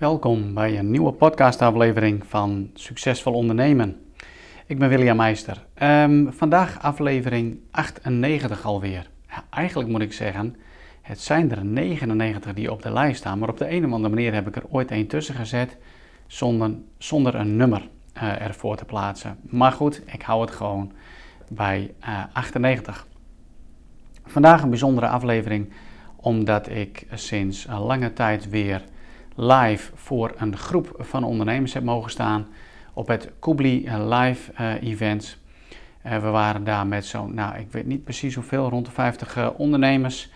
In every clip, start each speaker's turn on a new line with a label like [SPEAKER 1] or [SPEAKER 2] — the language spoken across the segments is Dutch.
[SPEAKER 1] Welkom bij een nieuwe podcastaflevering van Succesvol Ondernemen. Ik ben William Meister. Um, vandaag aflevering 98 alweer. Eigenlijk moet ik zeggen, het zijn er 99 die op de lijst staan, maar op de een of andere manier heb ik er ooit één tussen gezet zonder, zonder een nummer uh, ervoor te plaatsen. Maar goed, ik hou het gewoon bij uh, 98. Vandaag een bijzondere aflevering omdat ik sinds lange tijd weer live voor een groep van ondernemers heb mogen staan op het Kubli Live uh, Event. Uh, we waren daar met zo'n, nou ik weet niet precies hoeveel, rond de 50 uh, ondernemers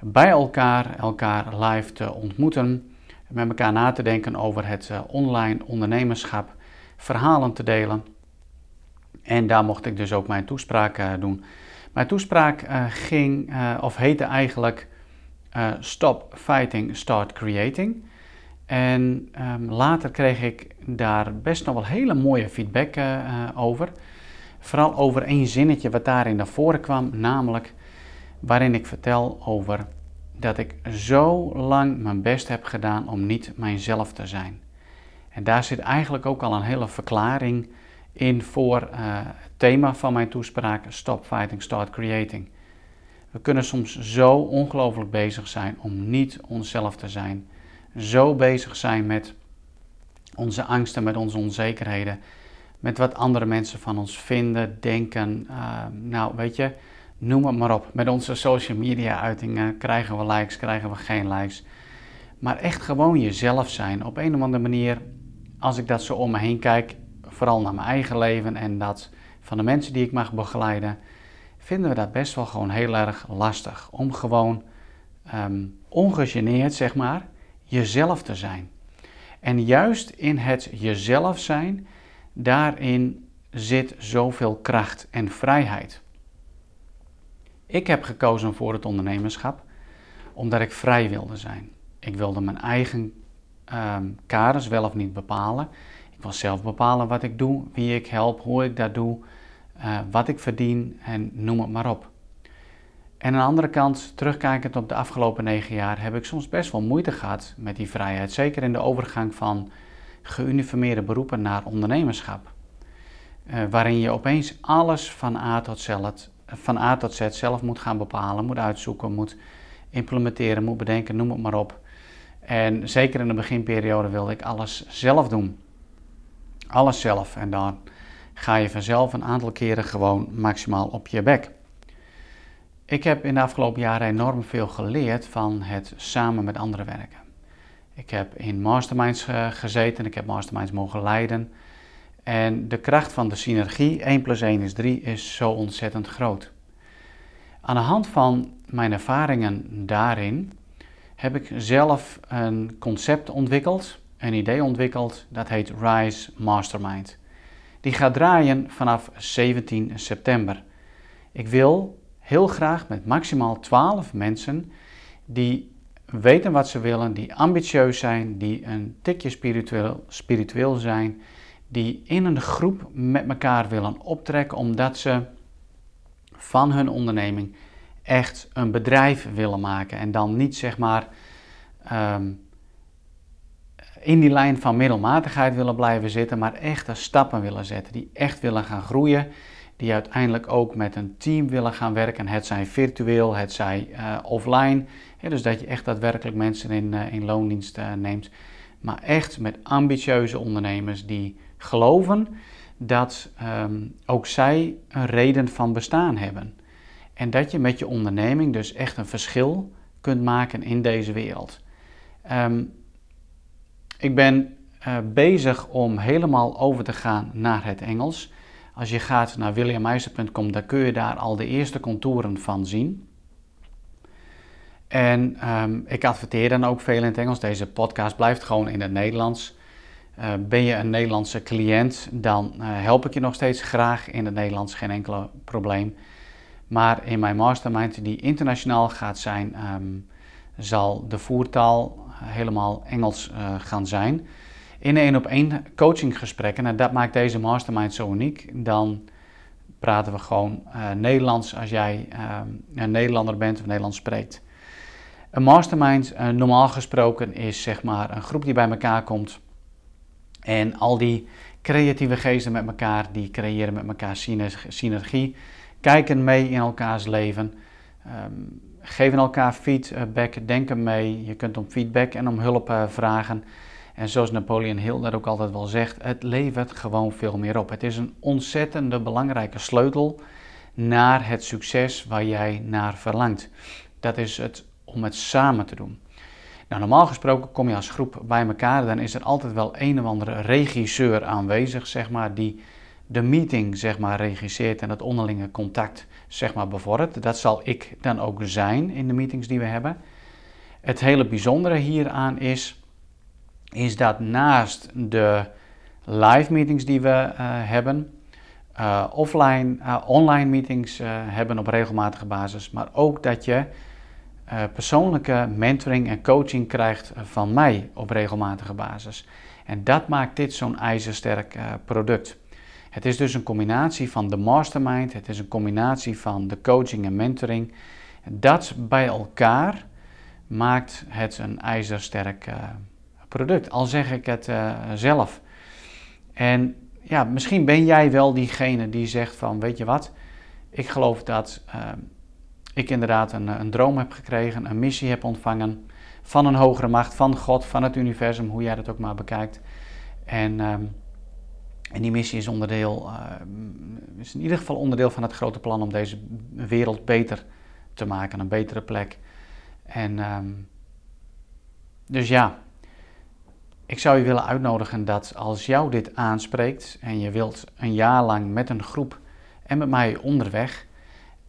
[SPEAKER 1] bij elkaar, elkaar live te ontmoeten, met elkaar na te denken over het online ondernemerschap, verhalen te delen. En daar mocht ik dus ook mijn toespraak doen. Mijn toespraak ging, of heette eigenlijk Stop Fighting, Start Creating. En um, later kreeg ik daar best nog wel hele mooie feedback uh, over. Vooral over één zinnetje wat daarin naar voren kwam, namelijk waarin ik vertel over dat ik zo lang mijn best heb gedaan om niet mijzelf te zijn. En daar zit eigenlijk ook al een hele verklaring in voor uh, het thema van mijn toespraak: Stop Fighting, Start Creating. We kunnen soms zo ongelooflijk bezig zijn om niet onszelf te zijn zo bezig zijn met onze angsten, met onze onzekerheden, met wat andere mensen van ons vinden, denken. Uh, nou, weet je, noem het maar op. Met onze social media uitingen krijgen we likes, krijgen we geen likes. Maar echt gewoon jezelf zijn. Op een of andere manier, als ik dat zo om me heen kijk, vooral naar mijn eigen leven en dat van de mensen die ik mag begeleiden, vinden we dat best wel gewoon heel erg lastig. Om gewoon um, ongegeneerd, zeg maar, jezelf te zijn. En juist in het jezelf zijn, daarin zit zoveel kracht en vrijheid. Ik heb gekozen voor het ondernemerschap omdat ik vrij wilde zijn. Ik wilde mijn eigen um, kaders wel of niet bepalen. Ik wil zelf bepalen wat ik doe, wie ik help, hoe ik dat doe, uh, wat ik verdien en noem het maar op. En aan de andere kant, terugkijkend op de afgelopen negen jaar, heb ik soms best wel moeite gehad met die vrijheid. Zeker in de overgang van geuniformeerde beroepen naar ondernemerschap. Uh, waarin je opeens alles van A, tot Z, van A tot Z zelf moet gaan bepalen, moet uitzoeken, moet implementeren, moet bedenken, noem het maar op. En zeker in de beginperiode wilde ik alles zelf doen. Alles zelf. En dan ga je vanzelf een aantal keren gewoon maximaal op je bek. Ik heb in de afgelopen jaren enorm veel geleerd van het samen met anderen werken. Ik heb in masterminds gezeten, ik heb masterminds mogen leiden. En de kracht van de synergie, 1 plus 1 is 3, is zo ontzettend groot. Aan de hand van mijn ervaringen daarin heb ik zelf een concept ontwikkeld, een idee ontwikkeld, dat heet Rise Mastermind. Die gaat draaien vanaf 17 september. Ik wil heel graag met maximaal 12 mensen die weten wat ze willen, die ambitieus zijn, die een tikje spiritueel, spiritueel zijn, die in een groep met elkaar willen optrekken omdat ze van hun onderneming echt een bedrijf willen maken. En dan niet zeg maar um, in die lijn van middelmatigheid willen blijven zitten, maar echte stappen willen zetten. Die echt willen gaan groeien die uiteindelijk ook met een team willen gaan werken. Het zij virtueel, het zij uh, offline. dus dat je echt daadwerkelijk mensen in, uh, in loondienst uh, neemt. Maar echt met ambitieuze ondernemers die geloven dat um, ook zij een reden van bestaan hebben. En dat je met je onderneming dus echt een verschil kunt maken in deze wereld. Um, ik ben bezig om helemaal over te gaan naar het Engels. Als je gaat naar williammeister.com, dan kun je daar al de eerste contouren van zien. En um, ik adverteer dan ook veel in het Engels. Deze podcast blijft gewoon in het Nederlands. Uh, ben je een Nederlandse cliënt, dan uh, help ik je nog steeds graag in het Nederlands, geen enkel probleem. Maar in mijn mastermind, die internationaal gaat zijn, um, zal de voertaal helemaal Engels uh, gaan zijn in een op één coachinggesprekken, en dat maakt deze mastermind zo uniek, dan praten we gewoon uh, Nederlands als jij uh, een Nederlander bent of Nederlands spreekt. Een mastermind, normaal gesproken, is zeg maar een groep die bij elkaar komt. En al die creatieve geesten met elkaar, die creëren met elkaar synergie, kijken mee in elkaars leven, um, geven elkaar feedback, denken mee. Je kunt om feedback en om hulp uh, vragen. En zoals Napoleon Hill dat ook altijd wel zegt, het levert gewoon veel meer op. Het is een ontzettende belangrijke sleutel naar het succes waar jij naar verlangt. Dat is het om het samen te doen. Nou, normaal gesproken kom je als groep bij elkaar, dan is er altijd wel een of andere regisseur aanwezig, zeg maar, die de meeting, zeg maar, regisseert en het onderlinge contact, zeg maar, bevordert. Dat zal ik dan ook zijn in de meetings die we hebben. Het hele bijzondere hieraan is, is dat naast de live meetings die we uh, hebben, uh, offline, uh, online meetings hebben op regelmatige basis, maar ook dat je persoonlijke mentoring en coaching krijgt van mij op regelmatige basis. En dat maakt dit zo'n ijzersterk product. Het is dus een combinatie van de mastermind, het is een combinatie van de coaching en mentoring. Dat bij elkaar maakt het een ijzersterk uh, product, al zeg ik het zelf. En ja, misschien ben jij wel diegene die zegt van, weet je wat, ik geloof dat ik inderdaad een, een droom heb gekregen, een missie heb ontvangen van een hogere macht, van God, van het universum, hoe jij dat ook maar bekijkt. En, ehm, en die missie is onderdeel, uh, is in ieder geval onderdeel van het grote plan om deze wereld beter te maken, een betere plek. En ehm, dus ja, ik zou je willen uitnodigen dat als jou dit aanspreekt en je wilt een jaar lang met een groep en met mij onderweg,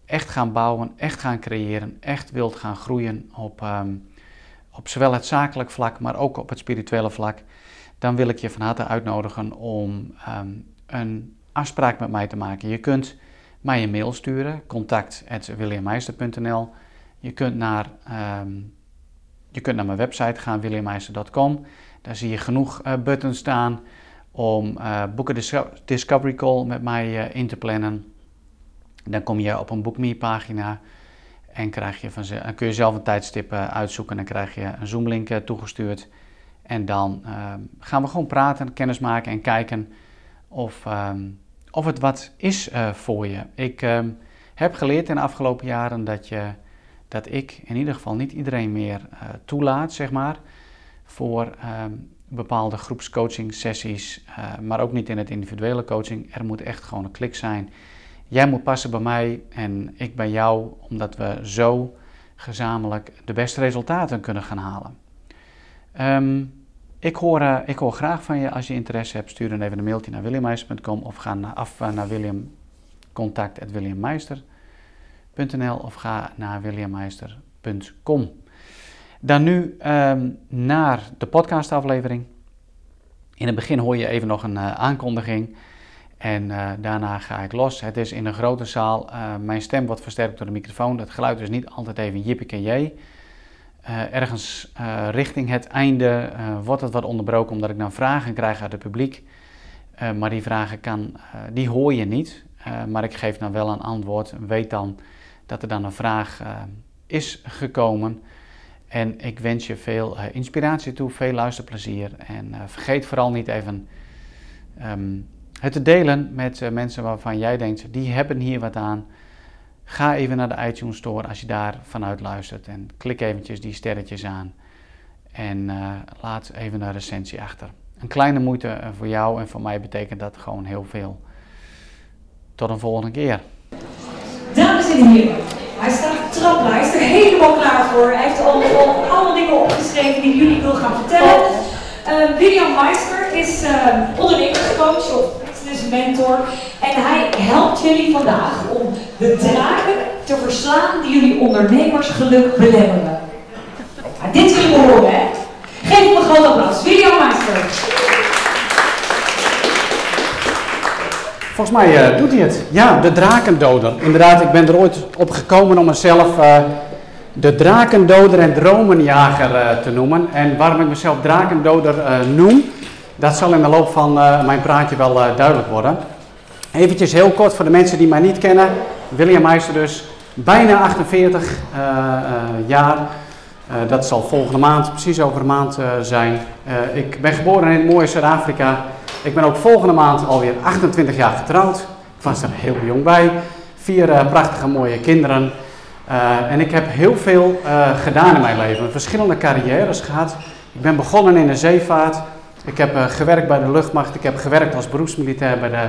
[SPEAKER 1] echt gaan bouwen, echt gaan creëren, echt wilt gaan groeien op, ehm, op zowel het zakelijk vlak, maar ook op het spirituele vlak, dan wil ik je van harte uitnodigen om ehm, een afspraak met mij te maken. Je kunt mij een mail sturen, contact.williammeister.nl. Je kunt naar, um, je kunt naar mijn website gaan, williammeister.com. Daar zie je genoeg uh, buttons staan om uh, boeken Discovery Call met mij uh, in te plannen. Dan kom je op een BookMe pagina en krijg je van ze, kun je zelf een tijdstip uitzoeken en dan krijg je een Zoom-link uh, toegestuurd. En dan uh, gaan we gewoon praten, kennis maken en kijken of, um, of het wat is voor je. Ik um, heb geleerd in de afgelopen jaren dat, je, dat ik in ieder geval niet iedereen meer toelaat, zeg maar, voor um, bepaalde groepscoaching sessies, maar ook niet in het individuele coaching. Er moet echt gewoon een klik zijn Jij moet passen bij mij en ik bij jou, omdat we zo gezamenlijk de beste resultaten kunnen gaan halen. Um, ik, hoor, uh, ik hoor graag van je. Als je interesse hebt, stuur dan even een mailtje naar williammeister.com of ga af uh, naar williamcontact.williammeister.nl of ga naar williammeister.com. Dan nu um, naar de podcastaflevering. In het begin hoor je even nog een uh, aankondiging. En uh, daarna ga ik los. Het is in een grote zaal. Uh, mijn stem wordt versterkt door de microfoon. Het geluid is niet altijd even jippie ergens richting het einde wordt het wat onderbroken omdat ik dan vragen krijg uit het publiek. maar die vragen kan, die hoor je niet. maar ik geef dan wel een antwoord. Weet dan dat er dan een vraag is gekomen. En ik wens je veel inspiratie toe, veel luisterplezier. En vergeet vooral niet even... Um, het te delen met uh, mensen waarvan jij denkt, die hebben hier wat aan. Ga even naar de iTunes Store als je daar vanuit luistert en klik eventjes die sterretjes aan. En laat even een recensie achter. Een kleine moeite eh, voor jou en voor mij betekent dat gewoon heel veel. Tot een volgende keer.
[SPEAKER 2] Dames en heren, hij staat op de trap, hij is klaar voor. Hij heeft al, al alle dingen opgeschreven die jullie wil gaan vertellen. Uh, William Meister is uh, ondernemingscoach of business mentor. En hij helpt jullie vandaag om de draken te verslaan die jullie ondernemersgeluk belemmeren. Maar dit willen we horen, hè? Geef hem een groot applaus. William Meister.
[SPEAKER 1] Volgens mij uh, doet hij het. Ja, de drakendoder. Inderdaad, ik ben er ooit op gekomen om mezelf uh, de drakendoder en dromenjager uh, te noemen. En waarom ik mezelf drakendoder noem, dat zal in de loop van uh, mijn praatje wel duidelijk worden. Eventjes heel kort voor de mensen die mij niet kennen. William Meister dus, bijna 48 uh, jaar. dat zal volgende maand, precies over een maand zijn. ik ben geboren in het mooie Zuid-Afrika. Ik ben ook volgende maand alweer 28 jaar getrouwd. Ik was er heel jong bij. Vier prachtige mooie kinderen. En ik heb heel veel gedaan in mijn leven. Verschillende carrières gehad. Ik ben begonnen in de zeevaart. Ik heb gewerkt bij de luchtmacht. Ik heb gewerkt als beroepsmilitair bij de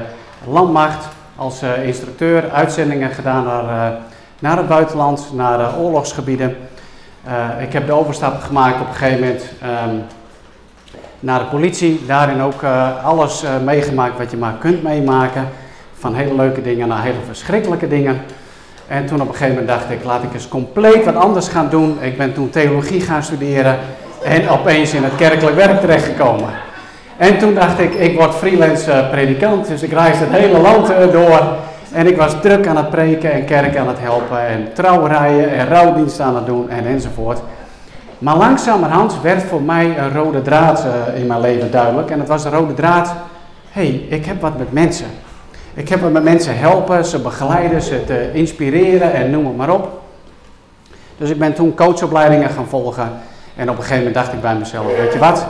[SPEAKER 1] landmacht. Als instructeur uitzendingen gedaan naar naar het buitenland, naar oorlogsgebieden. Ik heb de overstap gemaakt op een gegeven moment um, naar de politie. Daarin ook alles meegemaakt wat je maar kunt meemaken. Van hele leuke dingen naar hele verschrikkelijke dingen. En toen op een gegeven moment dacht ik, laat ik eens compleet wat anders gaan doen. Ik ben toen theologie gaan studeren en opeens in het kerkelijk werk terechtgekomen. En toen dacht ik, ik word freelance predikant, dus ik reis het hele land door. En ik was druk aan het preken en kerk aan het helpen en trouwerijen en rouwdiensten aan het doen en enzovoort. Maar langzamerhand werd voor mij een rode draad uh, in mijn leven duidelijk. En het was de rode draad, hé, hey, ik heb wat met mensen. Ik heb met mensen helpen, ze begeleiden, ze te inspireren en noem het maar op. Dus ik ben toen coachopleidingen gaan volgen. En op een gegeven moment dacht ik bij mezelf, weet je wat,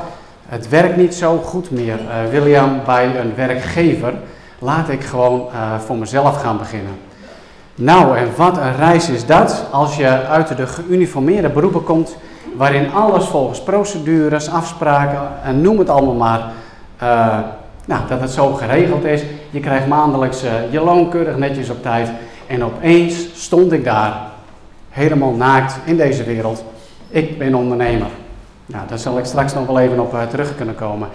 [SPEAKER 1] het werkt niet zo goed meer, uh, William, bij een werkgever laat ik gewoon uh, voor mezelf gaan beginnen. Nou, en wat een reis is dat als je uit de geuniformeerde beroepen komt, waarin alles volgens procedures, afspraken en noem het allemaal maar, uh, nou, dat het zo geregeld is. Je krijgt maandelijks uh, je loon keurig netjes op tijd. En opeens stond ik daar, helemaal naakt in deze wereld. Ik ben ondernemer. Nou, daar zal ik straks nog wel even op terug kunnen komen.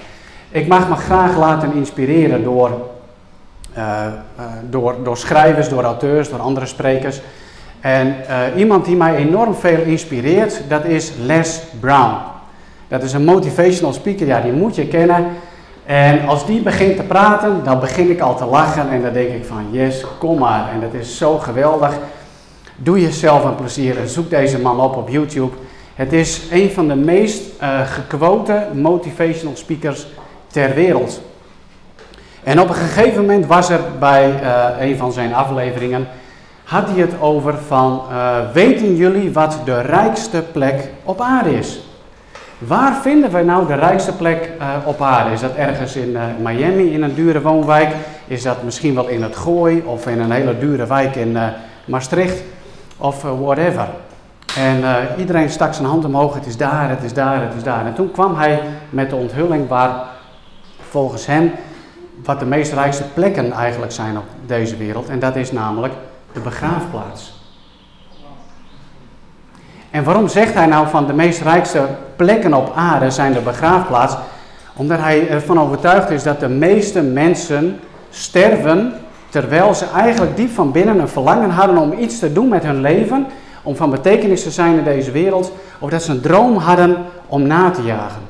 [SPEAKER 1] Ik mag me graag laten inspireren door uh, door, door schrijvers, door auteurs, door andere sprekers. En iemand die mij enorm veel inspireert, dat is Les Brown. Dat is een motivational speaker, ja, die moet je kennen. En als die begint te praten, dan begin ik al te lachen en dan denk ik van, yes, kom maar. En dat is zo geweldig. Doe jezelf een plezier en zoek deze man op op YouTube. Het is een van de meest uh, gequote motivational speakers ter wereld. En op een gegeven moment was er bij uh, een van zijn afleveringen, had hij het over van, uh, weten jullie wat de rijkste plek op aarde is? Waar vinden wij nou de rijkste plek uh, op aarde? Is dat ergens in Miami in een dure woonwijk? Is dat misschien wel in het Gooi of in een hele dure wijk in Maastricht? Of whatever. En iedereen stak zijn hand omhoog, het is daar, het is daar, het is daar. En toen kwam hij met de onthulling waar volgens hem wat de meest rijkste plekken eigenlijk zijn op deze wereld. En dat is namelijk de begraafplaats. En waarom zegt hij nou van de meest rijkste plekken op aarde zijn de begraafplaats? Omdat hij ervan overtuigd is dat de meeste mensen sterven terwijl ze eigenlijk diep van binnen een verlangen hadden om iets te doen met hun leven, om van betekenis te zijn in deze wereld, of dat ze een droom hadden om na te jagen.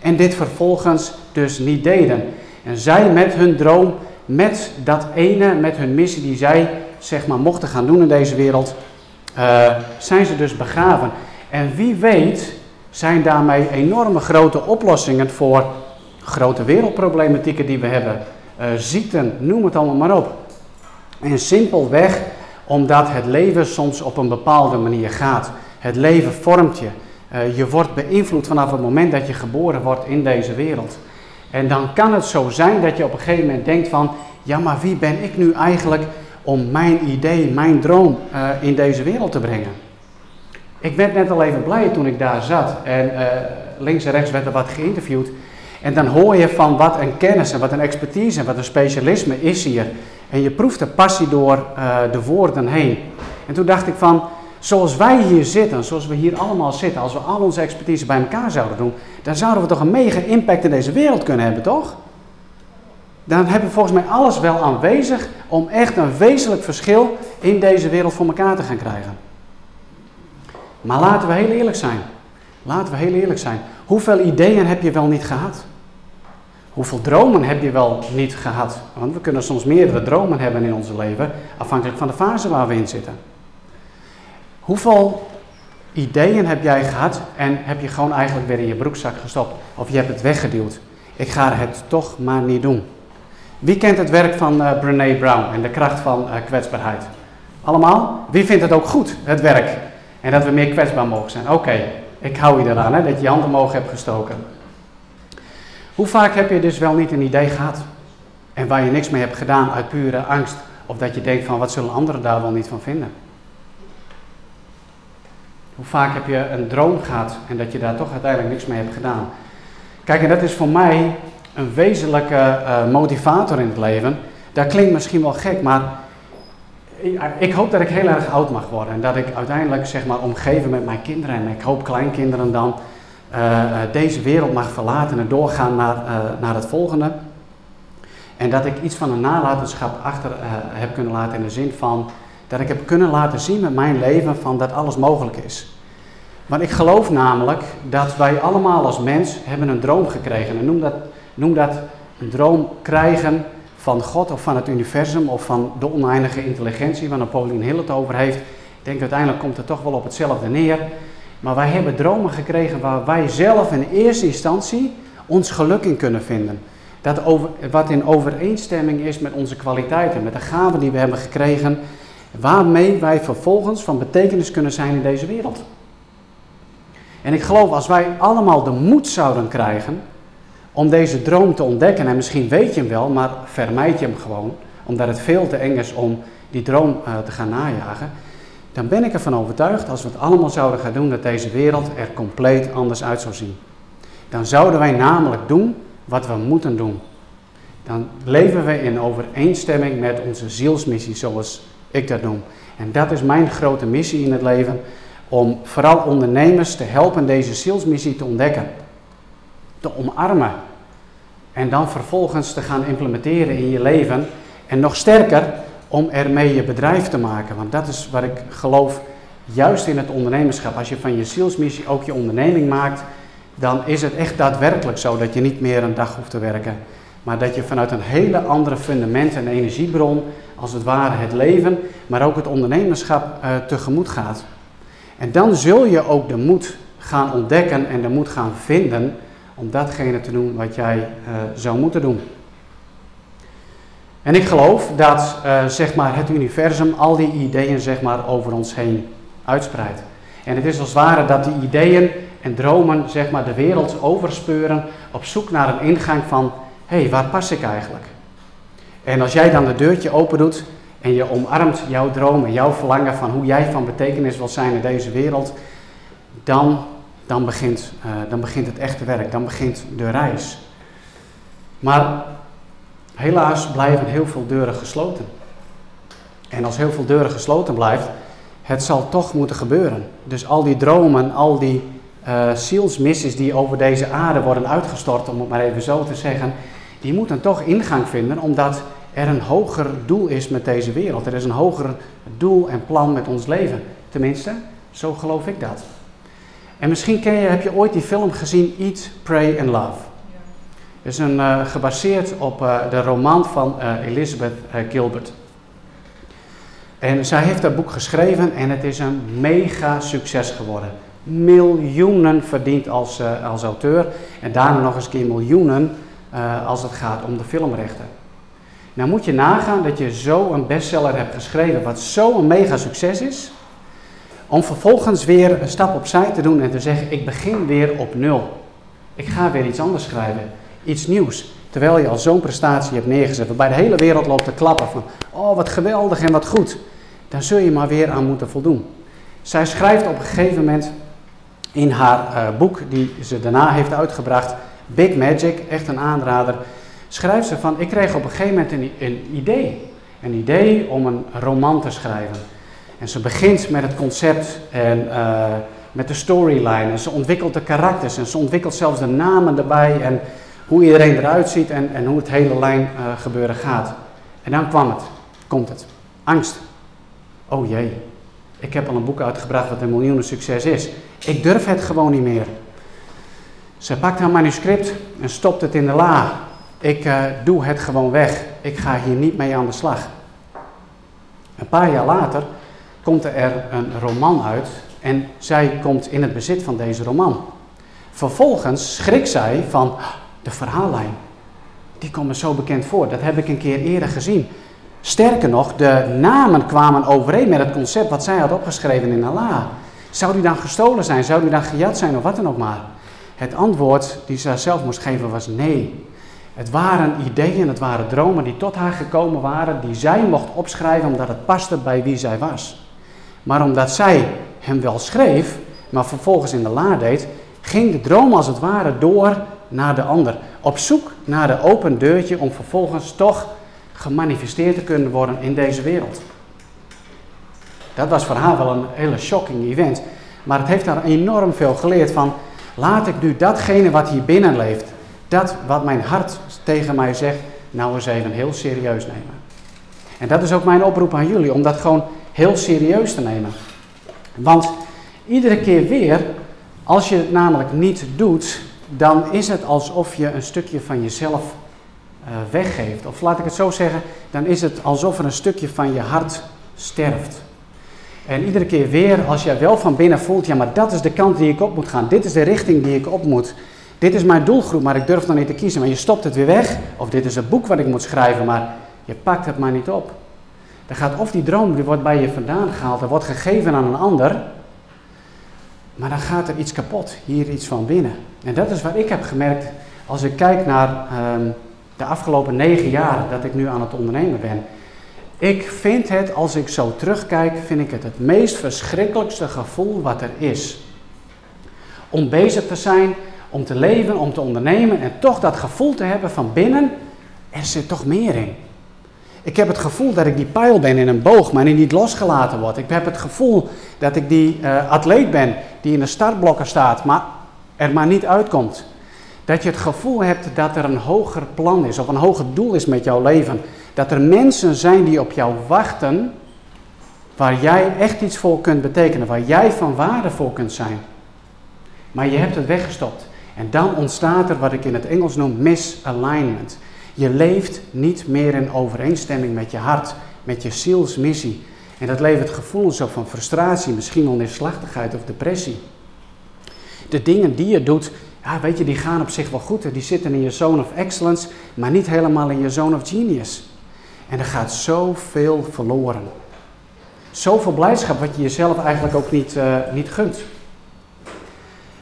[SPEAKER 1] En dit vervolgens dus niet deden. En zij met hun droom, met dat ene, met hun missie die zij zeg maar mochten gaan doen in deze wereld, uh, zijn ze dus begraven. En wie weet zijn daarmee enorme grote oplossingen voor grote wereldproblematieken die we hebben. Uh, ziekten, noem het allemaal maar op. En simpelweg omdat het leven soms op een bepaalde manier gaat. Het leven vormt je. Uh, je wordt beïnvloed vanaf het moment dat je geboren wordt in deze wereld. En dan kan het zo zijn dat je op een gegeven moment denkt van, ja maar wie ben ik nu eigenlijk om mijn idee, mijn droom uh, in deze wereld te brengen? Ik werd net al even blij toen ik daar zat en uh, links en rechts werd er wat geïnterviewd. En dan hoor je van wat een kennis en wat een expertise en wat een specialisme is hier. En je proeft de passie door uh, de woorden heen. En toen dacht ik van, Zoals wij hier zitten, zoals we hier allemaal zitten, als we al onze expertise bij elkaar zouden doen, dan zouden we toch een mega impact in deze wereld kunnen hebben, toch? Dan hebben we volgens mij alles wel aanwezig om echt een wezenlijk verschil in deze wereld voor elkaar te gaan krijgen. Maar laten we heel eerlijk zijn. Laten we heel eerlijk zijn. Hoeveel ideeën heb je wel niet gehad? Hoeveel dromen heb je wel niet gehad? Want we kunnen soms meerdere dromen hebben in ons leven, afhankelijk van de fase waar we in zitten. Hoeveel ideeën heb jij gehad en heb je gewoon eigenlijk weer in je broekzak gestopt? Of je hebt het weggeduwd. Ik ga het toch maar niet doen. Wie kent het werk van uh, Brené Brown en de kracht van uh, kwetsbaarheid? Allemaal? Wie vindt het ook goed, het werk? En dat we meer kwetsbaar mogen zijn? Oké, Ik hou je eraan, hè, dat je je hand omhoog hebt gestoken. Hoe vaak heb je dus wel niet een idee gehad en waar je niks mee hebt gedaan uit pure angst of dat je denkt van wat zullen anderen daar wel niet van vinden? Hoe vaak heb je een droom gehad en dat je daar toch uiteindelijk niks mee hebt gedaan? Kijk, en dat is voor mij een wezenlijke uh, motivator in het leven. Dat klinkt misschien wel gek, maar ik hoop dat ik heel erg oud mag worden. En dat ik uiteindelijk, zeg maar, omgeven met mijn kinderen en ik hoop kleinkinderen dan uh, deze wereld mag verlaten en doorgaan naar, naar het volgende. En dat ik iets van een nalatenschap achter heb kunnen laten in de zin van dat ik heb kunnen laten zien met mijn leven van dat alles mogelijk is. Maar ik geloof namelijk dat wij allemaal als mens hebben een droom gekregen. En noem dat, noem dat een droom krijgen van God of van het universum of van de oneindige intelligentie, waar Napoleon Hill het over heeft. Ik denk uiteindelijk komt het toch wel op hetzelfde neer. Maar wij hebben dromen gekregen waar wij zelf in eerste instantie ons geluk in kunnen vinden. Dat over, wat in overeenstemming is met onze kwaliteiten, met de gaven die we hebben gekregen, waarmee wij vervolgens van betekenis kunnen zijn in deze wereld. En ik geloof als wij allemaal de moed zouden krijgen om deze droom te ontdekken, en misschien weet je hem wel, maar vermijd je hem gewoon, omdat het veel te eng is om die droom uh, te gaan najagen, dan ben ik ervan overtuigd, als we het allemaal zouden gaan doen, dat deze wereld er compleet anders uit zou zien. Dan zouden wij namelijk doen wat we moeten doen. Dan leven we in overeenstemming met onze zielsmissie, zoals ik dat noem. En dat is mijn grote missie in het leven, om vooral ondernemers te helpen deze zielsmissie te ontdekken, te omarmen en dan vervolgens te gaan implementeren in je leven. En nog sterker, om ermee je bedrijf te maken. Want dat is wat ik geloof, juist in het ondernemerschap. Als je van je zielsmissie ook je onderneming maakt, dan is het echt daadwerkelijk zo dat je niet meer een dag hoeft te werken. Maar dat je vanuit een hele andere fundament en energiebron, als het ware het leven, maar ook het ondernemerschap uh, tegemoet gaat. En dan zul je ook de moed gaan ontdekken en de moed gaan vinden om datgene te doen wat jij uh, zou moeten doen. En ik geloof dat uh, zeg maar het universum al die ideeën zeg maar, over ons heen uitspreidt. En het is als ware dat die ideeën en dromen zeg maar, de wereld overspeuren op zoek naar een ingang van, hé, hey, waar pas ik eigenlijk? En als jij dan de deurtje open doet en je omarmt jouw dromen, jouw verlangen van hoe jij van betekenis wilt zijn in deze wereld, dan, dan, begint, uh, dan begint het echte werk, dan begint de reis. Maar helaas blijven heel veel deuren gesloten. En als heel veel deuren gesloten blijft, het zal toch moeten gebeuren. Dus al die dromen, al die uh, zielsmissies die over deze aarde worden uitgestort, om het maar even zo te zeggen, die moeten toch ingang vinden, omdat er een hoger doel is met deze wereld. Er is een hoger doel en plan met ons leven. Tenminste, zo geloof ik dat. En misschien ken je, heb je ooit die film gezien Eat, Pray and Love. Het is een, uh, gebaseerd op uh, de roman van uh, Elizabeth Gilbert. En zij heeft dat boek geschreven en het is een mega succes geworden. Miljoenen verdiend als, als auteur en daarna nog eens keer miljoenen als het gaat om de filmrechten. Nou moet je nagaan dat je zo een bestseller hebt geschreven, wat zo een mega succes is, om vervolgens weer een stap opzij te doen en te zeggen: Ik begin weer op nul. Ik ga weer iets anders schrijven, iets nieuws. Terwijl je al zo'n prestatie hebt neergezet, waarbij de hele wereld loopt te klappen van: Oh, wat geweldig en wat goed. Dan zul je maar weer aan moeten voldoen. Zij schrijft op een gegeven moment in haar uh, boek, die ze daarna heeft uitgebracht, Big Magic, echt een aanrader schrijft ze van, ik kreeg op een gegeven moment een idee. Een idee om een roman te schrijven. En ze begint met het concept en uh, met de storyline. En ze ontwikkelt de karakters en ze ontwikkelt zelfs de namen erbij. En hoe iedereen eruit ziet en, en hoe het hele lijn uh, gebeuren gaat. En dan kwam het, komt het. Angst. Oh jee, ik heb al een boek uitgebracht wat een miljoenen succes is. Ik durf het gewoon niet meer. Ze pakt haar manuscript en stopt het in de la. Ik uh, doe het gewoon weg. Ik ga hier niet mee aan de slag. Een paar jaar later komt er een roman uit en zij komt in het bezit van deze roman. Vervolgens schrikt zij van de verhaallijn. Die komt me zo bekend voor. Dat heb ik een keer eerder gezien. Sterker nog, de namen kwamen overeen met het concept wat zij had opgeschreven in Allah. Zou die dan gestolen zijn? Zou die dan gejat zijn of wat dan ook maar? Het antwoord die ze zelf moest geven was nee. Het waren ideeën, het waren dromen die tot haar gekomen waren, die zij mocht opschrijven omdat het paste bij wie zij was. Maar omdat zij hem wel schreef, maar vervolgens in de la deed, ging de droom als het ware door naar de ander. Op zoek naar de open deurtje om vervolgens toch gemanifesteerd te kunnen worden in deze wereld. Dat was voor haar wel een hele shocking event. Maar het heeft haar enorm veel geleerd van, laat ik nu datgene wat hier binnen leeft, dat wat mijn hart tegen mij zegt, nou eens even heel serieus nemen. En dat is ook mijn oproep aan jullie, om dat gewoon heel serieus te nemen. Want iedere keer weer, als je het namelijk niet doet, dan is het alsof je een stukje van jezelf uh, weggeeft. Of laat ik het zo zeggen, dan is het alsof er een stukje van je hart sterft. En iedere keer weer, als jij wel van binnen voelt, ja, maar dat is de kant die ik op moet gaan, dit is de richting die ik op moet, dit is mijn doelgroep, maar ik durf nog niet te kiezen, maar je stopt het weer weg, of dit is het boek wat ik moet schrijven, maar je pakt het maar niet op. Dan gaat of die droom, die wordt bij je vandaan gehaald, er wordt gegeven aan een ander, maar dan gaat er iets kapot, hier iets van binnen. En dat is wat ik heb gemerkt als ik kijk naar ehm, de afgelopen negen jaar dat ik nu aan het ondernemen ben. Ik vind het, als ik zo terugkijk, vind ik het het meest verschrikkelijkste gevoel wat er is. Om bezig te zijn, om te leven, om te ondernemen en toch dat gevoel te hebben van binnen, er zit toch meer in. Ik heb het gevoel dat ik die pijl ben in een boog, maar die niet losgelaten wordt. Ik heb het gevoel dat ik die uh, atleet ben die in de startblokken staat, maar er maar niet uitkomt. Dat je het gevoel hebt dat er een hoger plan is of een hoger doel is met jouw leven. Dat er mensen zijn die op jou wachten, waar jij echt iets voor kunt betekenen, waar jij van waarde voor kunt zijn. Maar je hebt het weggestopt. En dan ontstaat er wat ik in het Engels noem misalignment. Je leeft niet meer in overeenstemming met je hart, met je zielsmissie. En dat levert gevoelens op van frustratie, misschien wel of depressie. De dingen die je doet, ja, weet je, die gaan op zich wel goed. Die zitten in je zone of excellence, maar niet helemaal in je zone of genius. En er gaat zoveel verloren. Zoveel blijdschap wat je jezelf eigenlijk ook niet, uh, niet gunt.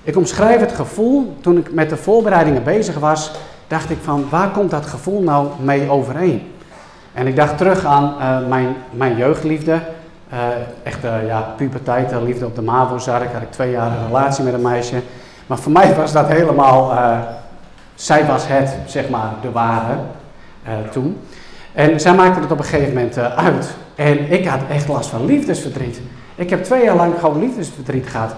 [SPEAKER 1] Ik omschrijf het gevoel, toen ik met de voorbereidingen bezig was, dacht ik van waar komt dat gevoel nou mee overeen? En ik dacht terug aan uh, mijn, mijn jeugdliefde. Uh, echt uh, ja, puberteit, liefde op de MAVO zat ik. Had ik twee jaar een relatie met een meisje. Maar voor mij was dat helemaal, zij was het, zeg maar, de ware toen. En zij maakte het op een gegeven moment uit. En ik had echt last van liefdesverdriet. Ik heb twee jaar lang gewoon liefdesverdriet gehad.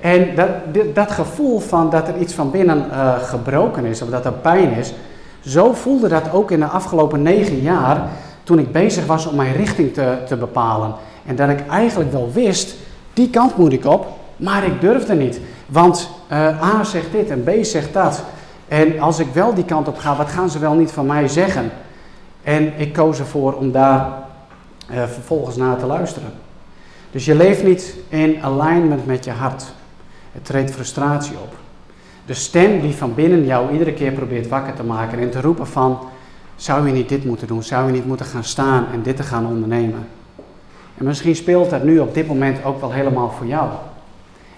[SPEAKER 1] En dat, dat gevoel van dat er iets van binnen uh, gebroken is, of dat er pijn is, zo voelde dat ook in de afgelopen negen jaar toen ik bezig was om mijn richting te, te bepalen. En dat ik eigenlijk wel wist, die kant moet ik op, maar ik durfde niet. Want uh, A zegt dit en B zegt dat. En als ik wel die kant op ga, wat gaan ze wel niet van mij zeggen? En ik koos ervoor om daar uh, vervolgens naar te luisteren. Dus je leeft niet in alignment met je hart. Het treedt frustratie op. De stem die van binnen jou iedere keer probeert wakker te maken en te roepen van, zou je niet dit moeten doen? Zou je niet moeten gaan staan en dit te gaan ondernemen? En misschien speelt dat nu op dit moment ook wel helemaal voor jou.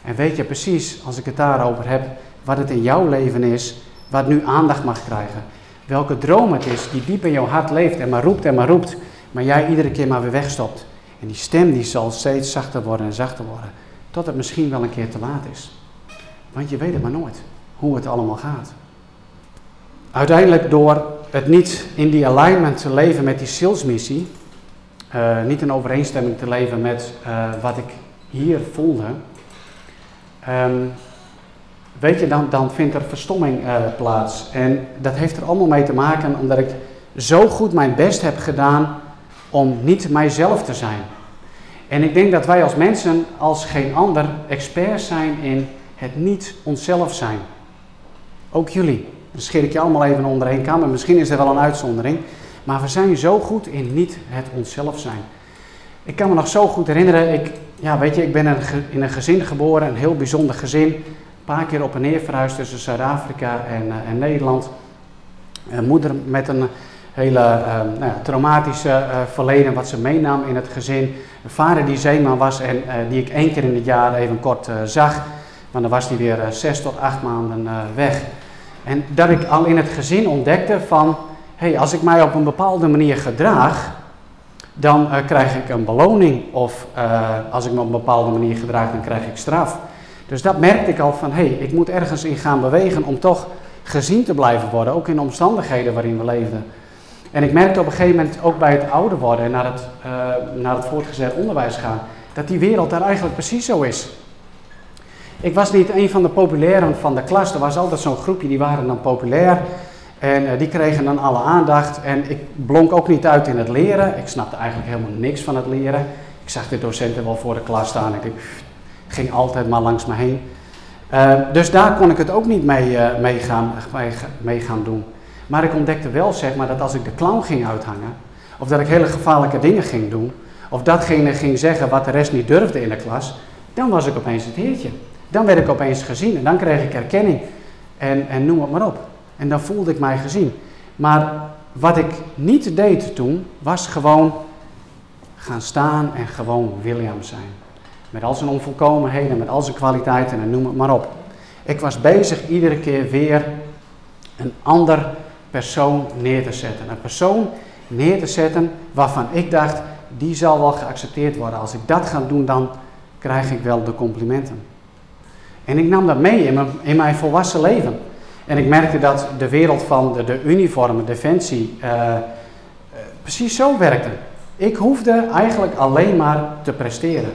[SPEAKER 1] En weet je precies, als ik het daarover heb, wat het in jouw leven is, wat nu aandacht mag krijgen. Welke droom het is die diep in jouw hart leeft en maar roept en maar roept, maar jij iedere keer maar weer wegstopt. En die stem die zal steeds zachter worden en zachter worden. Tot het misschien wel een keer te laat is. Want je weet het maar nooit hoe het allemaal gaat. Uiteindelijk door het niet in die alignment te leven met die salesmissie, uh, niet in overeenstemming te leven met uh, wat ik hier voelde, um, weet je, dan, dan vindt er verstomming uh, plaats. En dat heeft er allemaal mee te maken omdat ik zo goed mijn best heb gedaan om niet mijzelf te zijn. En ik denk dat wij als mensen, als geen ander, experts zijn in het niet onszelf zijn. Ook jullie. Dan scheer ik je allemaal even onder één kam. En misschien is er wel een uitzondering. Maar we zijn zo goed in niet het onszelf zijn. Ik kan me nog zo goed herinneren. Ik, ja, weet je, ik ben in een gezin geboren. Een heel bijzonder gezin. Een paar keer op en neer verhuisd tussen Zuid-Afrika en, uh, en, Nederland. Een moeder met een hele ehm, nou traumatische verleden wat ze meenam in het gezin. Een vader die zeeman was en die ik één keer in het jaar even kort zag. Maar dan was hij weer zes tot acht maanden weg. En dat ik al in het gezin ontdekte van, hey, als ik mij op een bepaalde manier gedraag, dan krijg ik een beloning. Of als ik me op een bepaalde manier gedraag, dan krijg ik straf. Dus dat merkte ik al van, hey, ik moet ergens in gaan bewegen om toch gezien te blijven worden. Ook in de omstandigheden waarin we leefden. En ik merkte op een gegeven moment, ook bij het ouder worden en naar het, uh, naar het voortgezet onderwijs gaan, dat die wereld daar eigenlijk precies zo is. Ik was niet een van de populairen van de klas. Er was altijd zo'n groepje, die waren dan populair. En uh, die kregen dan alle aandacht. En ik blonk ook niet uit in het leren. Ik snapte eigenlijk helemaal niks van het leren. Ik zag de docenten wel voor de klas staan. Ik ging altijd maar langs me heen. Uh, dus daar kon ik het ook niet mee, mee, mee, gaan doen. Maar ik ontdekte wel zeg maar, dat als ik de clown ging uithangen, of dat ik hele gevaarlijke dingen ging doen, of datgene ging zeggen wat de rest niet durfde in de klas, dan was ik opeens het heertje. Dan werd ik opeens gezien en dan kreeg ik erkenning en, en noem het maar op. En dan voelde ik mij gezien. Maar wat ik niet deed toen, was gewoon gaan staan en gewoon William zijn. Met al zijn onvolkomenheden, met al zijn kwaliteiten en noem het maar op. Ik was bezig iedere keer weer een ander persoon neer te zetten. Een persoon neer te zetten waarvan ik dacht, die zal wel geaccepteerd worden. Als ik dat ga doen, dan krijg ik wel de complimenten. En ik nam dat mee in mijn, volwassen leven. En ik merkte dat de wereld van de, de uniformen, defensie, uh, precies zo werkte. Ik hoefde eigenlijk alleen maar te presteren.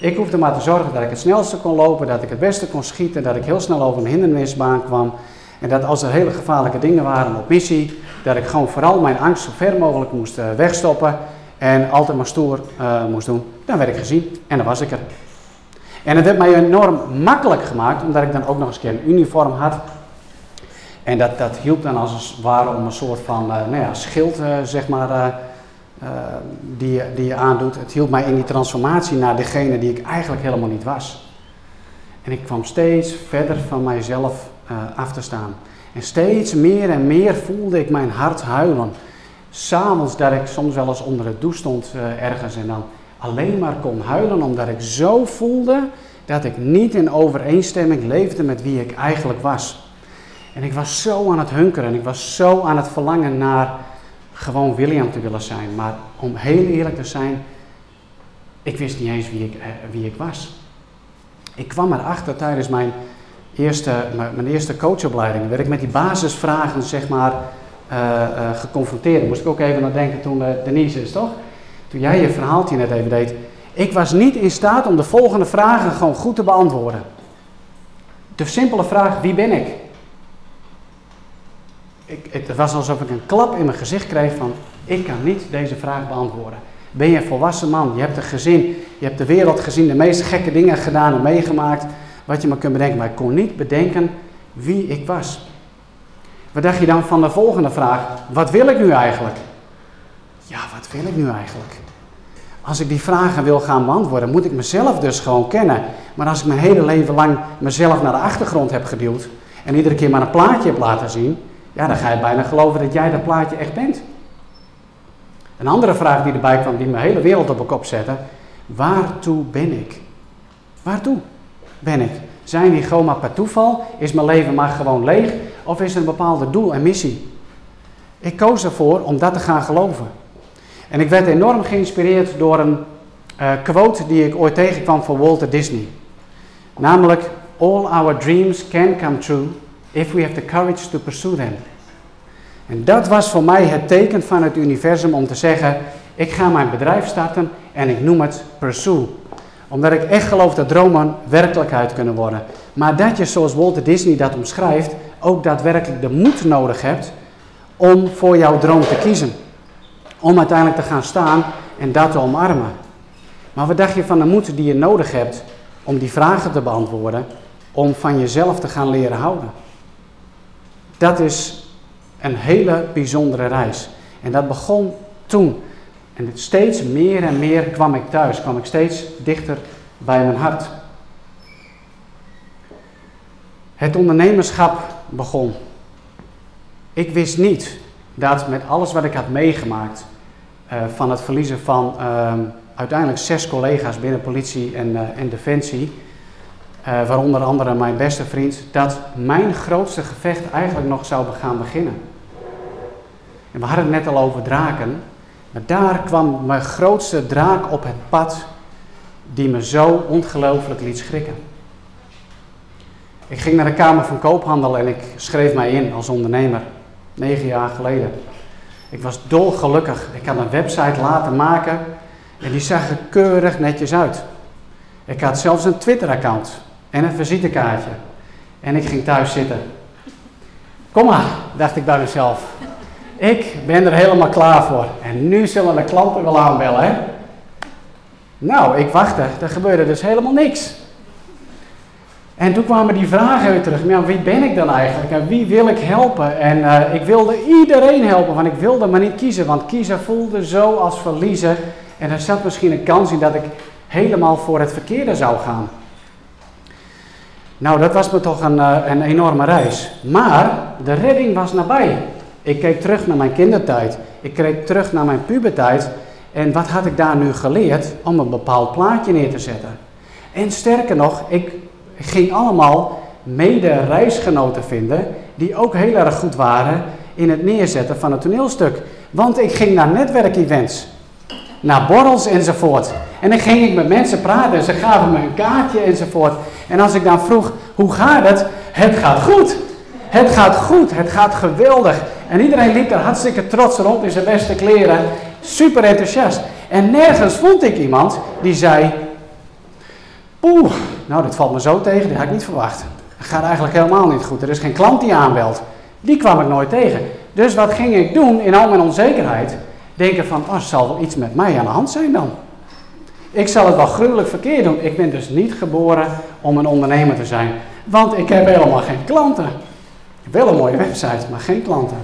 [SPEAKER 1] Ik hoefde maar te zorgen dat ik het snelste kon lopen, dat ik het beste kon schieten, dat ik heel snel over een hindernisbaan kwam. En dat als er hele gevaarlijke dingen waren op missie, dat ik gewoon vooral mijn angst zo ver mogelijk moest uh, wegstoppen en altijd maar stoer uh, moest doen. Dan werd ik gezien en dan was ik er. En het heeft mij enorm makkelijk gemaakt, omdat ik dan ook nog eens een uniform had. En dat, dat hielp dan als het ware om een soort van uh, nou ja, schild, zeg maar, die, die je aandoet. Het hielp mij in die transformatie naar degene die ik eigenlijk helemaal niet was. En ik kwam steeds verder van mijzelf af te staan. En steeds meer en meer voelde ik mijn hart huilen. S'avonds dat ik soms wel eens onder het douche stond ergens en dan alleen maar kon huilen omdat ik zo voelde dat ik niet in overeenstemming leefde met wie ik eigenlijk was. En ik was zo aan het hunkeren en ik was zo aan het verlangen naar gewoon William te willen zijn. Maar om heel eerlijk te zijn, ik wist niet eens wie ik, eh, wie ik was. Ik kwam erachter tijdens mijn eerste, mijn eerste coachopleiding, werd ik met die basisvragen zeg maar uh, uh, geconfronteerd. Moest ik ook even aan denken toen uh, Denise is, toch? Toen jij je verhaaltje net even deed. Ik was niet in staat om de volgende vragen gewoon goed te beantwoorden. De simpele vraag, wie ben ik? ik, het was alsof ik een klap in mijn gezicht kreeg van, ik kan niet deze vraag beantwoorden. Ben je een volwassen man? Je hebt een gezin, je hebt de wereld gezien, de meest gekke dingen gedaan en meegemaakt, wat je maar kunt bedenken. Maar ik kon niet bedenken wie ik was. Wat dacht je dan van de volgende vraag? Wat wil ik nu eigenlijk? Ja, wat wil ik nu eigenlijk? Als ik die vragen wil gaan beantwoorden, moet ik mezelf dus gewoon kennen. Maar als ik mijn hele leven lang mezelf naar de achtergrond heb geduwd en iedere keer maar een plaatje heb laten zien, ja, dan ga je bijna geloven dat jij dat plaatje echt bent. Een andere vraag die erbij kwam, die mijn hele wereld op mijn kop zette. Waartoe ben ik? Waartoe ben ik? Zijn die gewoon maar per toeval? Is mijn leven maar gewoon leeg? Of is er een bepaalde doel en missie? Ik koos ervoor om dat te gaan geloven. En ik werd enorm geïnspireerd door een uh, quote die ik ooit tegenkwam van Walter Disney. Namelijk, all our dreams can come true if we have the courage to pursue them. En dat was voor mij het teken van het universum om te zeggen, ik ga mijn bedrijf starten en ik noem het Pursue. Omdat ik echt geloof dat dromen werkelijkheid kunnen worden. Maar dat je, zoals Walter Disney dat omschrijft, ook daadwerkelijk de moed nodig hebt om voor jouw droom te kiezen. Om uiteindelijk te gaan staan en dat te omarmen. Maar wat dacht je van de moed die je nodig hebt om die vragen te beantwoorden, om van jezelf te gaan leren houden? Dat is een hele bijzondere reis. En dat begon toen. En steeds meer en meer kwam ik thuis, kwam ik steeds dichter bij mijn hart. Het ondernemerschap begon. Ik wist niet dat met alles wat ik had meegemaakt, uh, van het verliezen van uh, uiteindelijk zes collega's binnen politie en, uh, en defensie, waaronder andere mijn beste vriend, dat mijn grootste gevecht eigenlijk nog zou gaan beginnen. En we hadden het net al over draken, maar daar kwam mijn grootste draak op het pad die me zo ongelooflijk liet schrikken. Ik ging naar de Kamer van Koophandel en ik schreef mij in als ondernemer, negen jaar geleden. Ik was dolgelukkig. Ik had een website laten maken en die zag er keurig netjes uit. Ik had zelfs een Twitter-account en een visitekaartje. En ik ging thuis zitten. Kom maar, dacht ik bij mezelf. Ik ben er helemaal klaar voor. En nu zullen de klanten wel aanbellen, hè? Nou, ik wachtte. Er gebeurde dus helemaal niks. En toen kwamen die vragen weer terug. Maar wie ben ik dan eigenlijk? En wie wil ik helpen? En uh, ik wilde iedereen helpen, want ik wilde maar niet kiezen. Want kiezen voelde zo als verliezen. En er zat misschien een kans in dat ik helemaal voor het verkeerde zou gaan. Nou, dat was me toch een, uh, een enorme reis. Maar de redding was nabij. Ik keek terug naar mijn kindertijd. Ik keek terug naar mijn pubertijd. En wat had ik daar nu geleerd? Om een bepaald plaatje neer te zetten. En sterker nog, ik ging allemaal mede-reisgenoten vinden die ook heel erg goed waren in het neerzetten van het toneelstuk. Want ik ging naar netwerkevents, naar borrels enzovoort. En dan ging ik met mensen praten en ze gaven me een kaartje enzovoort. En als ik dan vroeg, hoe gaat het? Het gaat goed. Het gaat goed, het gaat geweldig. En iedereen liep er hartstikke trots rond in zijn beste kleren. Super enthousiast. En nergens vond ik iemand die zei, Oeh, nou dit valt me zo tegen, dat had ik niet verwacht. Het gaat eigenlijk helemaal niet goed. Er is geen klant die aanbelt. Die kwam ik nooit tegen. Dus wat ging ik doen in al mijn onzekerheid? Denken van, oh, zal wel iets met mij aan de hand zijn dan? Ik zal het wel gruwelijk verkeerd doen. Ik ben dus niet geboren om een ondernemer te zijn. Want ik heb helemaal geen klanten. Wel een mooie website, maar geen klanten.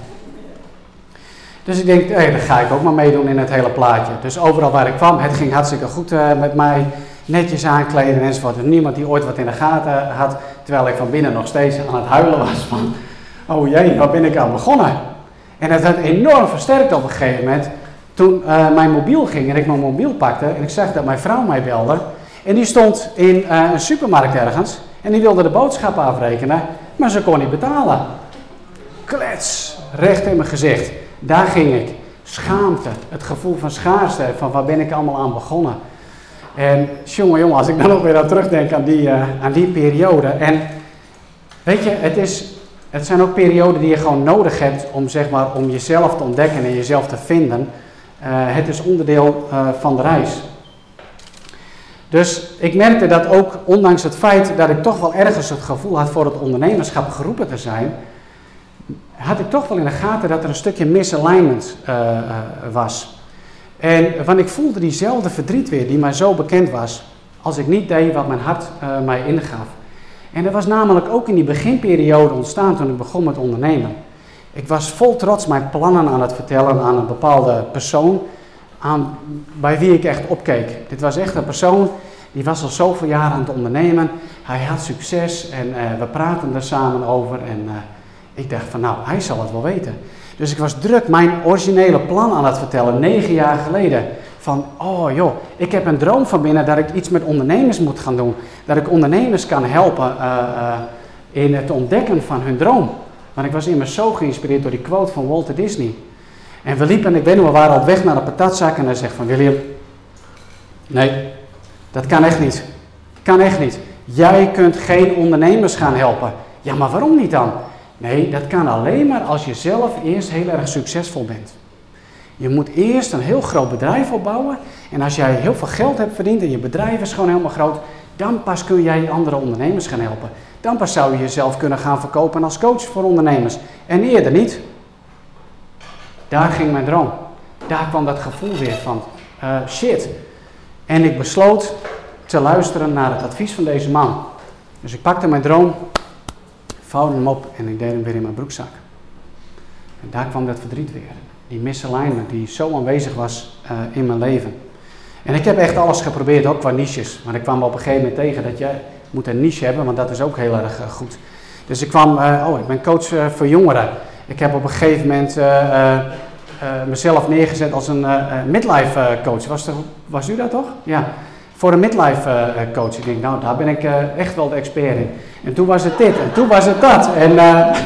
[SPEAKER 1] Dus ik denk, hey, dan ga ik ook maar meedoen in het hele plaatje. Dus overal waar ik kwam, het ging hartstikke goed uh, met mij netjes aankleden enzovoort. En niemand die ooit wat in de gaten had, terwijl ik van binnen nog steeds aan het huilen was van, oh jee, waar ben ik aan begonnen? En het werd enorm versterkt op een gegeven moment toen uh, mijn mobiel ging en ik mijn mobiel pakte en ik zag dat mijn vrouw mij belde. En die stond in uh, een supermarkt ergens en die wilde de boodschappen afrekenen, maar ze kon niet betalen. Klets, recht in mijn gezicht. Daar ging ik. Schaamte, het gevoel van schaarste, van waar ben ik allemaal aan begonnen. En jongen, jongen, als ik dan ook weer aan terugdenk aan die, uh, aan die periode. En weet je, het, is, het zijn ook perioden die je gewoon nodig hebt om, zeg maar, om jezelf te ontdekken en jezelf te vinden. Uh, het is onderdeel uh, van de reis. Dus ik merkte dat ook, ondanks het feit dat ik toch wel ergens het gevoel had voor het ondernemerschap geroepen te zijn, had ik toch wel in de gaten dat er een stukje misalignment was. En want ik voelde diezelfde verdriet weer die mij zo bekend was als ik niet deed wat mijn hart uh, mij ingaf. En dat was namelijk ook in die beginperiode ontstaan toen ik begon met ondernemen. Ik was vol trots mijn plannen aan het vertellen aan een bepaalde persoon aan, bij wie ik echt opkeek. Dit was echt een persoon die was al zoveel jaar aan het ondernemen. Hij had succes en we praten er samen over. En ik dacht van nou, hij zal het wel weten. Dus ik was druk mijn originele plan aan het vertellen, negen jaar geleden. Van, oh joh, ik heb een droom van binnen dat ik iets met ondernemers moet gaan doen. Dat ik ondernemers kan helpen uh, uh, in het ontdekken van hun droom. Want ik was immers zo geïnspireerd door die quote van Walter Disney. En we liepen, ik weet nog, we waren op weg naar de patatzak en hij zegt van William, nee, dat kan echt niet. Kan echt niet. Jij kunt geen ondernemers gaan helpen. Ja, maar waarom niet dan? Nee, dat kan alleen maar als je zelf eerst heel erg succesvol bent. Je moet eerst een heel groot bedrijf opbouwen. En als jij heel veel geld hebt verdiend en je bedrijf is gewoon helemaal groot, dan pas kun jij andere ondernemers gaan helpen. Dan pas zou je jezelf kunnen gaan verkopen als coach voor ondernemers. En eerder niet. Daar ging mijn droom. Daar kwam dat gevoel weer van uh, shit. En ik besloot te luisteren naar het advies van deze man. Dus ik pakte mijn droom, vouwde hem op en ik deed hem weer in mijn broekzak. En daar kwam dat verdriet weer. Die misalignment die zo aanwezig was uh, in mijn leven. En ik heb echt alles geprobeerd, ook qua niches. Maar ik kwam op een gegeven moment tegen dat je moet een niche hebben, want dat is ook heel erg uh, goed. Dus ik kwam, uh, oh, ik ben coach voor jongeren. Ik heb op een gegeven moment eh, eh, mezelf neergezet als een midlife coach. Was, er, was u dat toch? Ja. Voor een midlife coach. Ik denk, nou, daar ben ik echt wel de expert in. En toen was het dit en toen was het dat. En,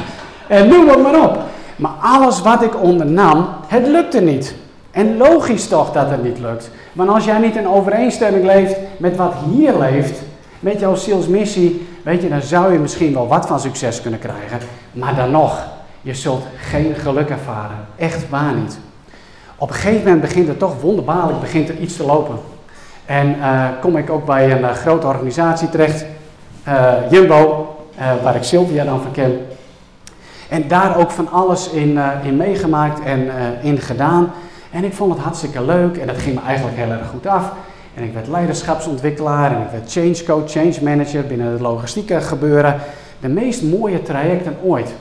[SPEAKER 1] en noem het maar op. Maar alles wat ik ondernam, het lukte niet. En logisch toch dat het niet lukt. Want als jij niet in overeenstemming leeft met wat hier leeft, met jouw zielsmissie, weet je, dan zou je misschien wel wat van succes kunnen krijgen. Maar dan nog, je zult geen geluk ervaren. Echt waar niet. Op een gegeven moment begint het toch wonderbaarlijk begint er iets te lopen. En uh, kom ik ook bij een uh, grote organisatie terecht, uh, Jumbo, waar ik Sylvia dan van ken. En daar ook van alles in, in meegemaakt en in gedaan. En ik vond het hartstikke leuk en dat ging me eigenlijk heel erg goed af. En ik werd leiderschapsontwikkelaar en ik werd change coach, change manager binnen het logistieke gebeuren. De meest mooie trajecten ooit.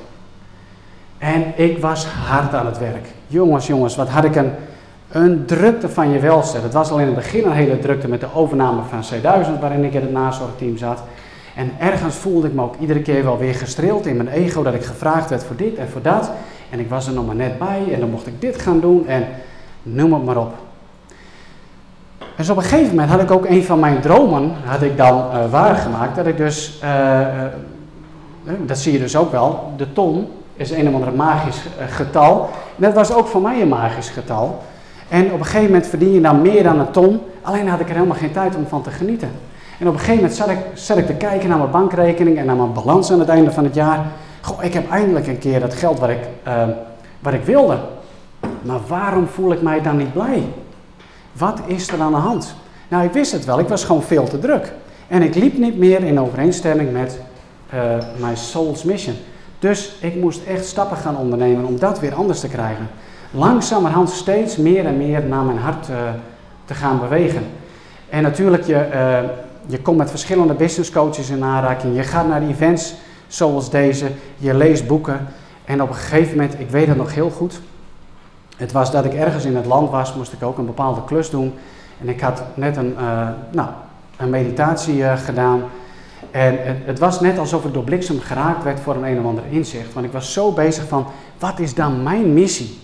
[SPEAKER 1] En ik was hard aan het werk. Jongens, jongens, wat had ik een, een drukte van je welste. Het was al in het begin een hele drukte met de overname van C1000, waarin ik in het nazorgteam zat. En ergens voelde ik me ook iedere keer wel weer gestreeld in mijn ego dat ik gevraagd werd voor dit en voor dat. En ik was er nog maar net bij en dan mocht ik dit gaan doen en noem het maar op. Dus op een gegeven moment had ik ook een van mijn dromen, had ik dan uh, waargemaakt, dat ik dus, uh, dat zie je dus ook wel, de ton is een of ander magisch getal. Dat was ook voor mij een magisch getal. En op een gegeven moment verdien je dan meer dan een ton, alleen had ik er helemaal geen tijd om van te genieten. En op een gegeven moment zat ik, te kijken naar mijn bankrekening en naar mijn balans aan het einde van het jaar. Goh, ik heb eindelijk een keer dat geld wat ik, wat ik wilde. Maar waarom voel ik mij dan niet blij? Wat is er aan de hand? Nou, ik wist het wel, ik was gewoon veel te druk. En ik liep niet meer in overeenstemming met uh, mijn soul's mission. Dus ik moest echt stappen gaan ondernemen om dat weer anders te krijgen. Langzamerhand steeds meer en meer naar mijn hart uh, te gaan bewegen. En natuurlijk, je, uh, je komt met verschillende business coaches in aanraking. Je gaat naar events zoals deze. Je leest boeken. En op een gegeven moment, ik weet het nog heel goed. Het was dat ik ergens in het land was, moest ik ook een bepaalde klus doen. En ik had net een, uh, nou, een meditatie gedaan. En het, het, was net alsof ik door bliksem geraakt werd voor een een of ander inzicht. Want ik was zo bezig van, wat is dan mijn missie?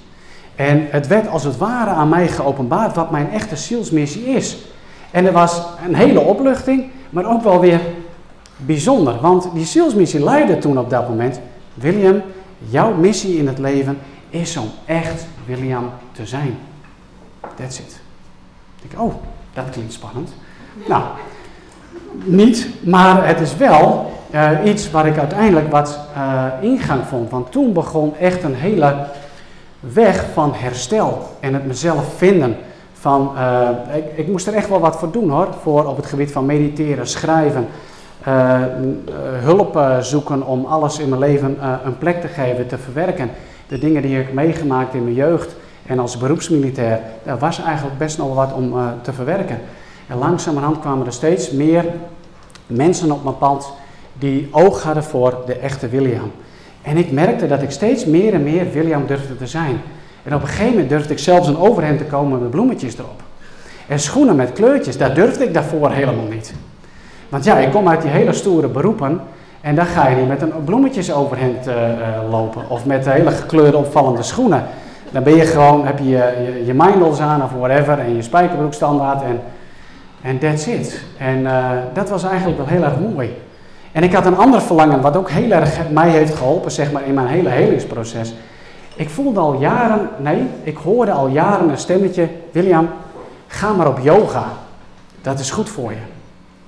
[SPEAKER 1] En het werd als het ware aan mij geopenbaard wat mijn echte zielsmissie is. En er was een hele opluchting, maar ook wel weer bijzonder. Want die zielsmissie leidde toen op dat moment, William, jouw missie in het leven is om echt William te zijn. That's it. Ik denk, oh, dat klinkt spannend. Nou, niet, maar het is wel uh, iets waar ik uiteindelijk wat uh, ingang vond. Want toen begon echt een hele weg van herstel en het mezelf vinden. Van, uh, ik, ik, moest er echt wel wat voor doen hoor, voor op het gebied van mediteren, schrijven, hulp zoeken om alles in mijn leven een plek te geven, te verwerken de dingen die ik meegemaakt in mijn jeugd en als beroepsmilitair, daar was eigenlijk best nog wat om te verwerken. En langzamerhand kwamen er steeds meer mensen op mijn pad die oog hadden voor de echte William. En ik merkte dat ik steeds meer en meer William durfde te zijn. En op een gegeven moment durfde ik zelfs een overhemd te komen met bloemetjes erop. En schoenen met kleurtjes, daar durfde ik daarvoor helemaal niet. Want ja, ik kom uit die hele stoere beroepen en dan ga je niet met een bloemetjes overhemd uh, lopen of met hele gekleurde opvallende schoenen. Dan ben je gewoon, heb je je, je aan of whatever en je spijkerbroek standaard en, that's it. En uh, dat was eigenlijk wel heel erg mooi. En ik had een ander verlangen wat ook heel erg mij heeft geholpen zeg maar, in mijn hele helingsproces. Ik voelde al jaren, nee, ik hoorde al jaren een stemmetje, William, ga maar op yoga. Dat is goed voor je.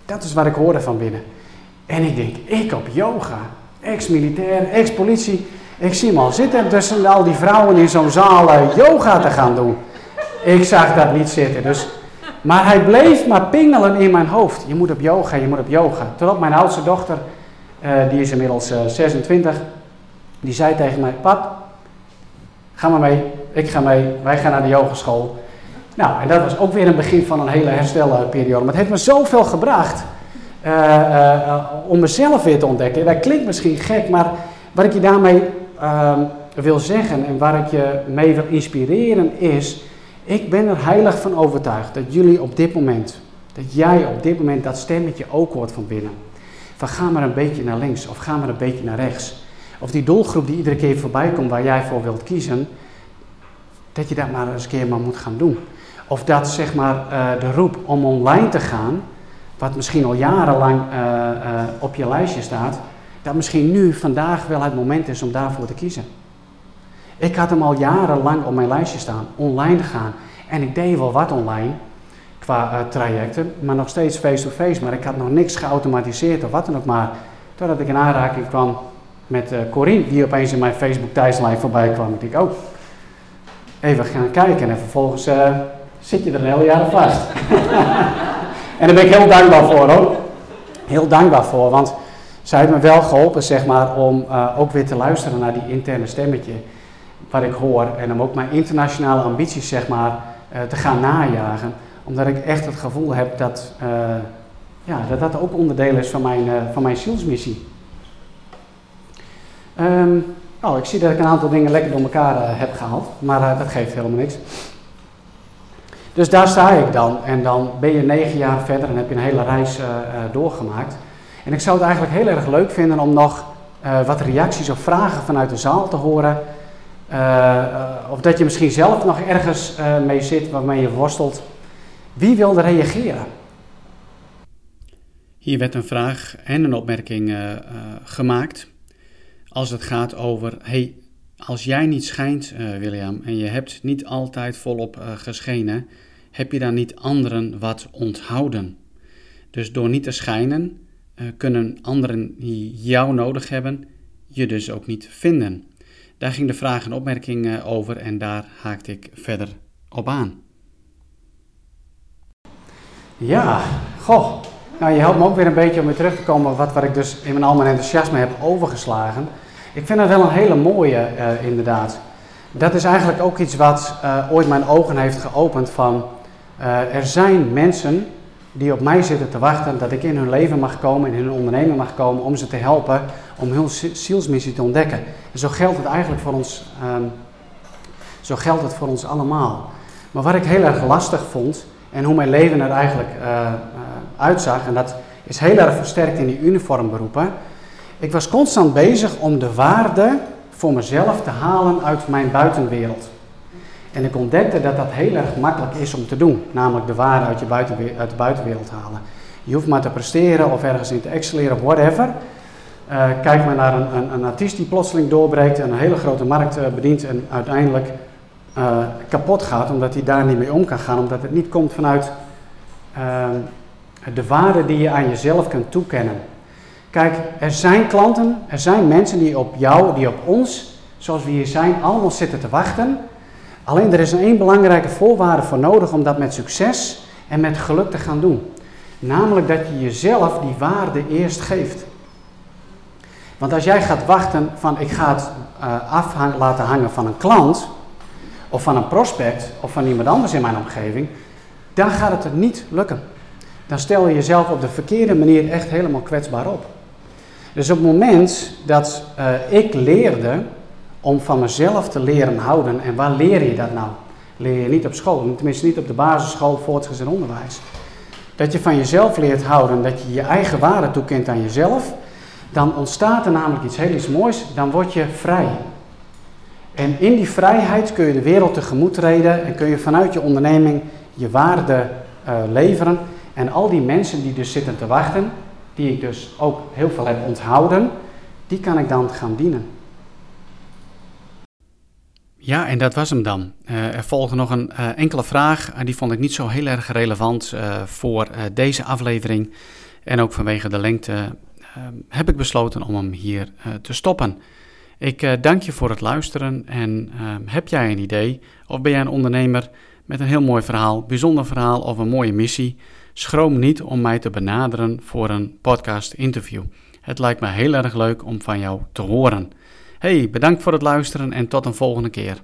[SPEAKER 1] Dat is wat ik hoorde van binnen. En ik denk, ik op yoga, ex-militair, ex-politie. Ik zie hem al zitten tussen al die vrouwen in zo'n zaal yoga te gaan doen. Ik zag dat niet zitten. Dus, maar hij bleef maar pingelen in mijn hoofd. Je moet op yoga, je moet op yoga. Totdat mijn oudste dochter, uh, die is inmiddels uh, 26, die zei tegen mij, pap, ga maar mee, ik ga mee, wij gaan naar de yogeschool. Nou, en dat was ook weer een begin van een hele herstelperiode. Maar het heeft me zoveel gebracht. Uh, om mezelf weer te ontdekken. Dat klinkt misschien gek, maar wat ik je daarmee uh, wil zeggen en waar ik je mee wil inspireren is, ik ben er heilig van overtuigd dat jullie op dit moment, dat jij op dit moment dat stemmetje ook hoort van binnen. Van ga maar een beetje naar links of ga maar een beetje naar rechts. of die doelgroep die iedere keer voorbij komt waar jij voor wilt kiezen, dat je dat maar eens een keer maar moet gaan doen. Of dat zeg maar uh, de roep om online te gaan, wat misschien al jarenlang uh, uh, op je lijstje staat, dat misschien nu vandaag wel het moment is om daarvoor te kiezen. Ik had hem al jarenlang op mijn lijstje staan, online gaan. En ik deed wel wat online qua trajecten, maar nog steeds face-to-face. Maar ik had nog niks geautomatiseerd of wat dan ook maar. Totdat ik in aanraking kwam met uh, Corine, die opeens in mijn Facebook tijdslijn voorbij kwam. Ik dacht, oh, even gaan kijken. En vervolgens uh, zit je er een hele jaar vast. en daar ben ik heel dankbaar voor hoor. Heel dankbaar voor, want zij heeft me wel geholpen zeg maar, om ook weer te luisteren naar die interne stemmetje wat ik hoor. En om ook mijn internationale ambities zeg maar, te gaan najagen. Omdat ik echt het gevoel heb dat ja, dat, dat ook onderdeel is van mijn, van mijn zielsmissie. Oh, ik zie dat ik een aantal dingen lekker door elkaar heb gehaald, maar dat geeft helemaal niks. Dus daar sta ik dan en dan ben je negen jaar verder en heb je een hele reis doorgemaakt. En ik zou het eigenlijk heel erg leuk vinden om nog wat reacties of vragen vanuit de zaal te horen. Of dat je misschien zelf nog ergens mee zit waarmee je worstelt. Wie wil er reageren?
[SPEAKER 3] Hier werd een vraag en een opmerking gemaakt als het gaat over, hey, als jij niet schijnt, William, en je hebt niet altijd volop uh, geschenen, heb je dan niet anderen wat onthouden? Dus door niet te schijnen, kunnen anderen die jou nodig hebben, je dus ook niet vinden. Daar ging de vraag en opmerking over en daar haakte ik verder op aan.
[SPEAKER 1] Ja, goh. Nou, je helpt me ook weer een beetje om weer terug te komen wat, wat ik dus in mijn al mijn enthousiasme heb overgeslagen. Ik vind dat wel een hele mooie, uh, inderdaad. Dat is eigenlijk ook iets wat uh, ooit mijn ogen heeft geopend van... Er zijn mensen die op mij zitten te wachten dat ik in hun leven mag komen, in hun onderneming mag komen, om ze te helpen om hun zielsmissie te ontdekken. En zo geldt het eigenlijk voor ons, um, zo geldt het voor ons allemaal. Maar wat ik heel erg lastig vond, en hoe mijn leven er eigenlijk uitzag, en dat is heel erg versterkt in die uniformberoepen, ik was constant bezig om de waarde voor mezelf te halen uit mijn buitenwereld. En ik ontdekte dat dat heel erg makkelijk is om te doen, namelijk de waarde uit, je uit de buitenwereld halen. Je hoeft maar te presteren of ergens in te excelleren of whatever. Uh, kijk maar naar een, een, een, artiest die plotseling doorbreekt en een hele grote markt uh, bedient en uiteindelijk uh, kapot gaat omdat hij daar niet mee om kan gaan, omdat het niet komt vanuit de waarde die je aan jezelf kunt toekennen. Kijk, er zijn klanten, er zijn mensen die op jou, die op ons, zoals we hier zijn, allemaal zitten te wachten. Alleen er is een één belangrijke voorwaarde voor nodig om dat met succes en met geluk te gaan doen. Namelijk dat je jezelf die waarde eerst geeft. Want als jij gaat wachten van ik ga het uh, af laten hangen van een klant, of van een prospect, of van iemand anders in mijn omgeving, dan gaat het er niet lukken. Dan stel je jezelf op de verkeerde manier echt helemaal kwetsbaar op. Dus op het moment dat uh, ik leerde om van mezelf te leren houden, en waar leer je dat nou? Leer je niet op school, tenminste niet op de basisschool, voortgezet onderwijs. Dat je van jezelf leert houden, dat je je eigen waarde toekent aan jezelf, dan ontstaat er namelijk iets heel iets moois, dan word je vrij. En in die vrijheid kun je de wereld tegemoet treden en kun je vanuit je onderneming je waarde uh, leveren. En al die mensen die dus zitten te wachten, die ik dus ook heel veel heb onthouden, die kan ik dan gaan dienen.
[SPEAKER 3] Ja, en dat was hem dan. Uh, er volgen nog een uh, enkele vraag. Uh, die vond ik niet zo heel erg relevant voor deze aflevering. En ook vanwege de lengte heb ik besloten om hem hier te stoppen. Ik dank je voor het luisteren. En heb jij een idee? Of ben jij een ondernemer met een heel mooi verhaal, bijzonder verhaal of een mooie missie? Schroom niet om mij te benaderen voor een podcast interview. Het lijkt me heel erg leuk om van jou te horen. Hey, bedankt voor het luisteren en tot een volgende keer.